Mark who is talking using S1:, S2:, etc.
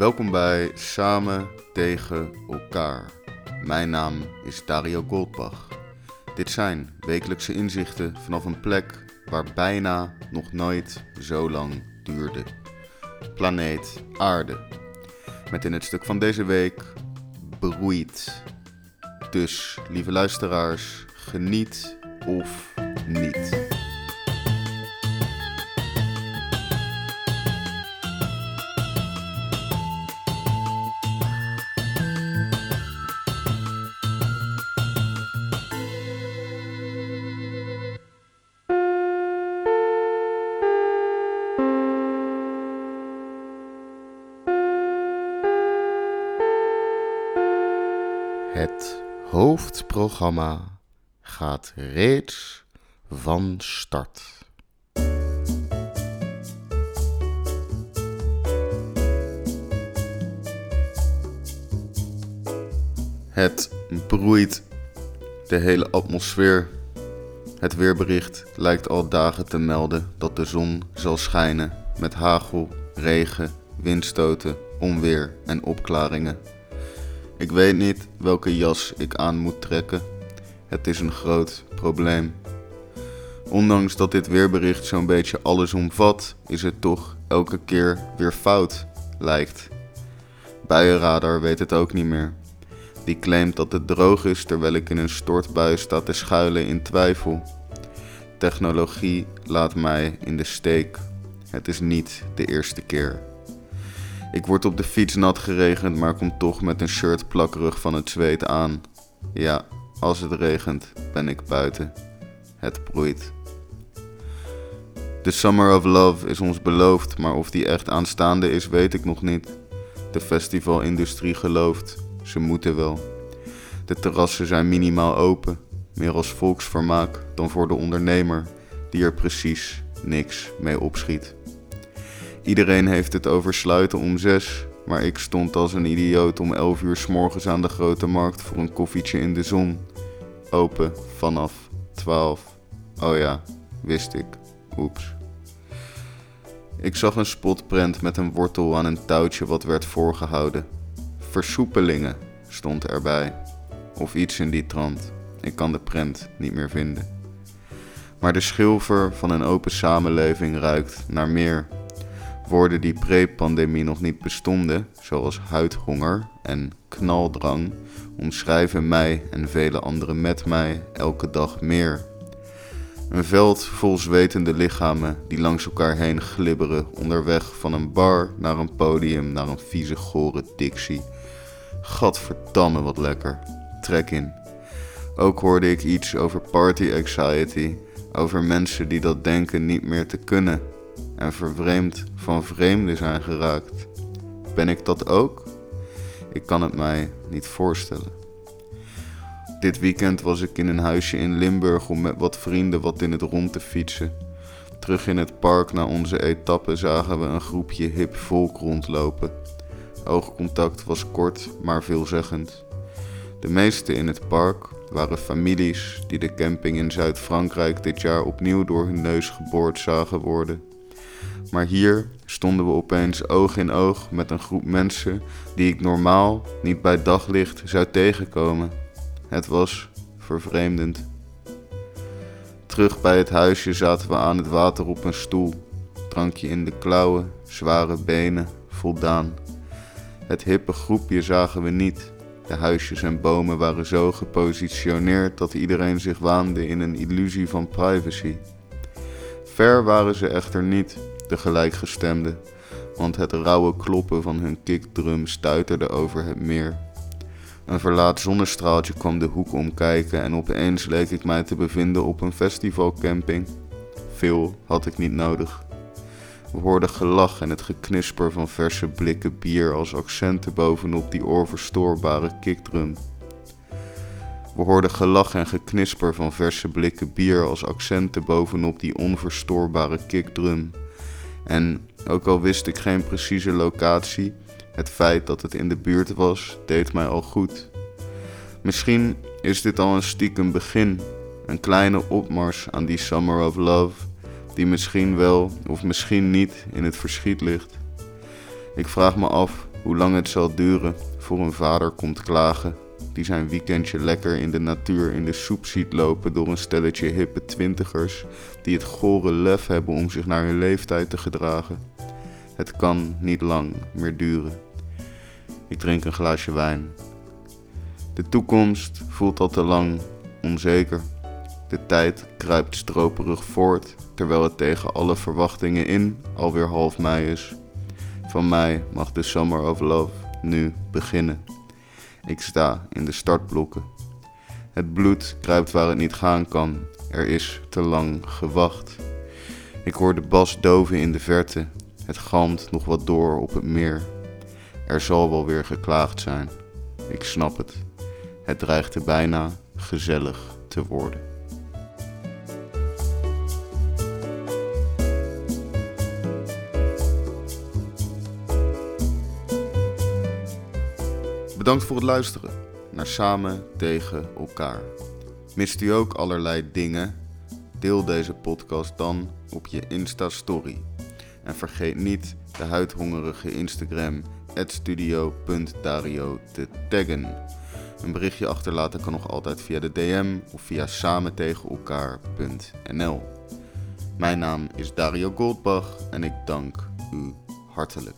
S1: Welkom bij Samen tegen elkaar. Mijn naam is Dario Goldbach. Dit zijn wekelijkse inzichten vanaf een plek waar bijna nog nooit zo lang duurde. Planeet Aarde. Met in het stuk van deze week beroeid. Dus, lieve luisteraars, geniet of niet. Het hoofdprogramma gaat reeds van start. Het broeit de hele atmosfeer. Het weerbericht lijkt al dagen te melden dat de zon zal schijnen met hagel, regen, windstoten, onweer en opklaringen. Ik weet niet welke jas ik aan moet trekken. Het is een groot probleem. Ondanks dat dit weerbericht zo'n beetje alles omvat, is het toch elke keer weer fout, lijkt. Buienradar weet het ook niet meer. Die claimt dat het droog is terwijl ik in een stortbui sta te schuilen in twijfel. Technologie laat mij in de steek. Het is niet de eerste keer. Ik word op de fiets nat geregend, maar kom toch met een shirt plakkerig van het zweet aan. Ja, als het regent, ben ik buiten. Het broeit. De Summer of Love is ons beloofd, maar of die echt aanstaande is, weet ik nog niet. De festivalindustrie gelooft, ze moeten wel. De terrassen zijn minimaal open, meer als volksvermaak dan voor de ondernemer, die er precies niks mee opschiet. Iedereen heeft het over sluiten om zes, maar ik stond als een idioot om elf uur s morgens aan de grote markt voor een koffietje in de zon. Open vanaf twaalf. Oh ja, wist ik. Oeps. Ik zag een spotprent met een wortel aan een touwtje wat werd voorgehouden. Versoepelingen stond erbij. Of iets in die trant. Ik kan de prent niet meer vinden. Maar de schilfer van een open samenleving ruikt naar meer Woorden die pre-pandemie nog niet bestonden, zoals huidhonger en knaldrang, omschrijven mij en vele anderen met mij elke dag meer. Een veld vol zwetende lichamen die langs elkaar heen glibberen, onderweg van een bar naar een podium naar een vieze gore dictie. Gadverdamme wat lekker. Trek in. Ook hoorde ik iets over party anxiety, over mensen die dat denken niet meer te kunnen en vervreemd van vreemden zijn geraakt. Ben ik dat ook? Ik kan het mij niet voorstellen. Dit weekend was ik in een huisje in Limburg om met wat vrienden wat in het rond te fietsen. Terug in het park na onze etappe zagen we een groepje hip volk rondlopen. Oogcontact was kort, maar veelzeggend. De meeste in het park waren families die de camping in Zuid-Frankrijk dit jaar opnieuw door hun neus geboord zagen worden. Maar hier stonden we opeens oog in oog met een groep mensen die ik normaal niet bij daglicht zou tegenkomen. Het was vervreemdend. Terug bij het huisje zaten we aan het water op een stoel. Drankje in de klauwen, zware benen, voldaan. Het hippe groepje zagen we niet. De huisjes en bomen waren zo gepositioneerd dat iedereen zich waande in een illusie van privacy. Ver waren ze echter niet de gelijkgestemden, want het rauwe kloppen van hun kickdrum stuiterde over het meer. Een verlaat zonnestraaltje kwam de hoek omkijken en opeens leek ik mij te bevinden op een festivalcamping. Veel had ik niet nodig. We hoorden gelach en het geknisper van verse blikken bier als accenten bovenop die oorverstoorbare kickdrum. We hoorden gelach en geknisper van verse blikken bier als accenten bovenop die onverstoorbare kickdrum. En ook al wist ik geen precieze locatie, het feit dat het in de buurt was, deed mij al goed. Misschien is dit al een stiekem begin, een kleine opmars aan die Summer of Love, die misschien wel of misschien niet in het verschiet ligt. Ik vraag me af Hoe lang het zal duren voor een vader komt klagen, die zijn weekendje lekker in de natuur in de soep ziet lopen door een stelletje hippe twintigers die het gore lef hebben om zich naar hun leeftijd te gedragen. Het kan niet lang meer duren. Ik drink een glaasje wijn. De toekomst voelt al te lang onzeker. De tijd kruipt stroperig voort, terwijl het tegen alle verwachtingen in alweer half mei is. Van mij mag de Summer of Love nu beginnen. Ik sta in de startblokken. Het bloed kruipt waar het niet gaan kan. Er is te lang gewacht. Ik hoor de bas doven in de verte. Het galmt nog wat door op het meer. Er zal wel weer geklaagd zijn. Ik snap het. Het dreigt bijna gezellig te worden. Bedankt voor het luisteren naar Samen tegen elkaar. Mist u ook allerlei dingen? Deel deze podcast dan op je Insta-story. En vergeet niet de huidhongerige Instagram studio.dario te taggen. Een berichtje achterlaten kan nog altijd via de DM of via samentegenelkaar.nl. Mijn naam is Dario Goldbach en ik dank u hartelijk.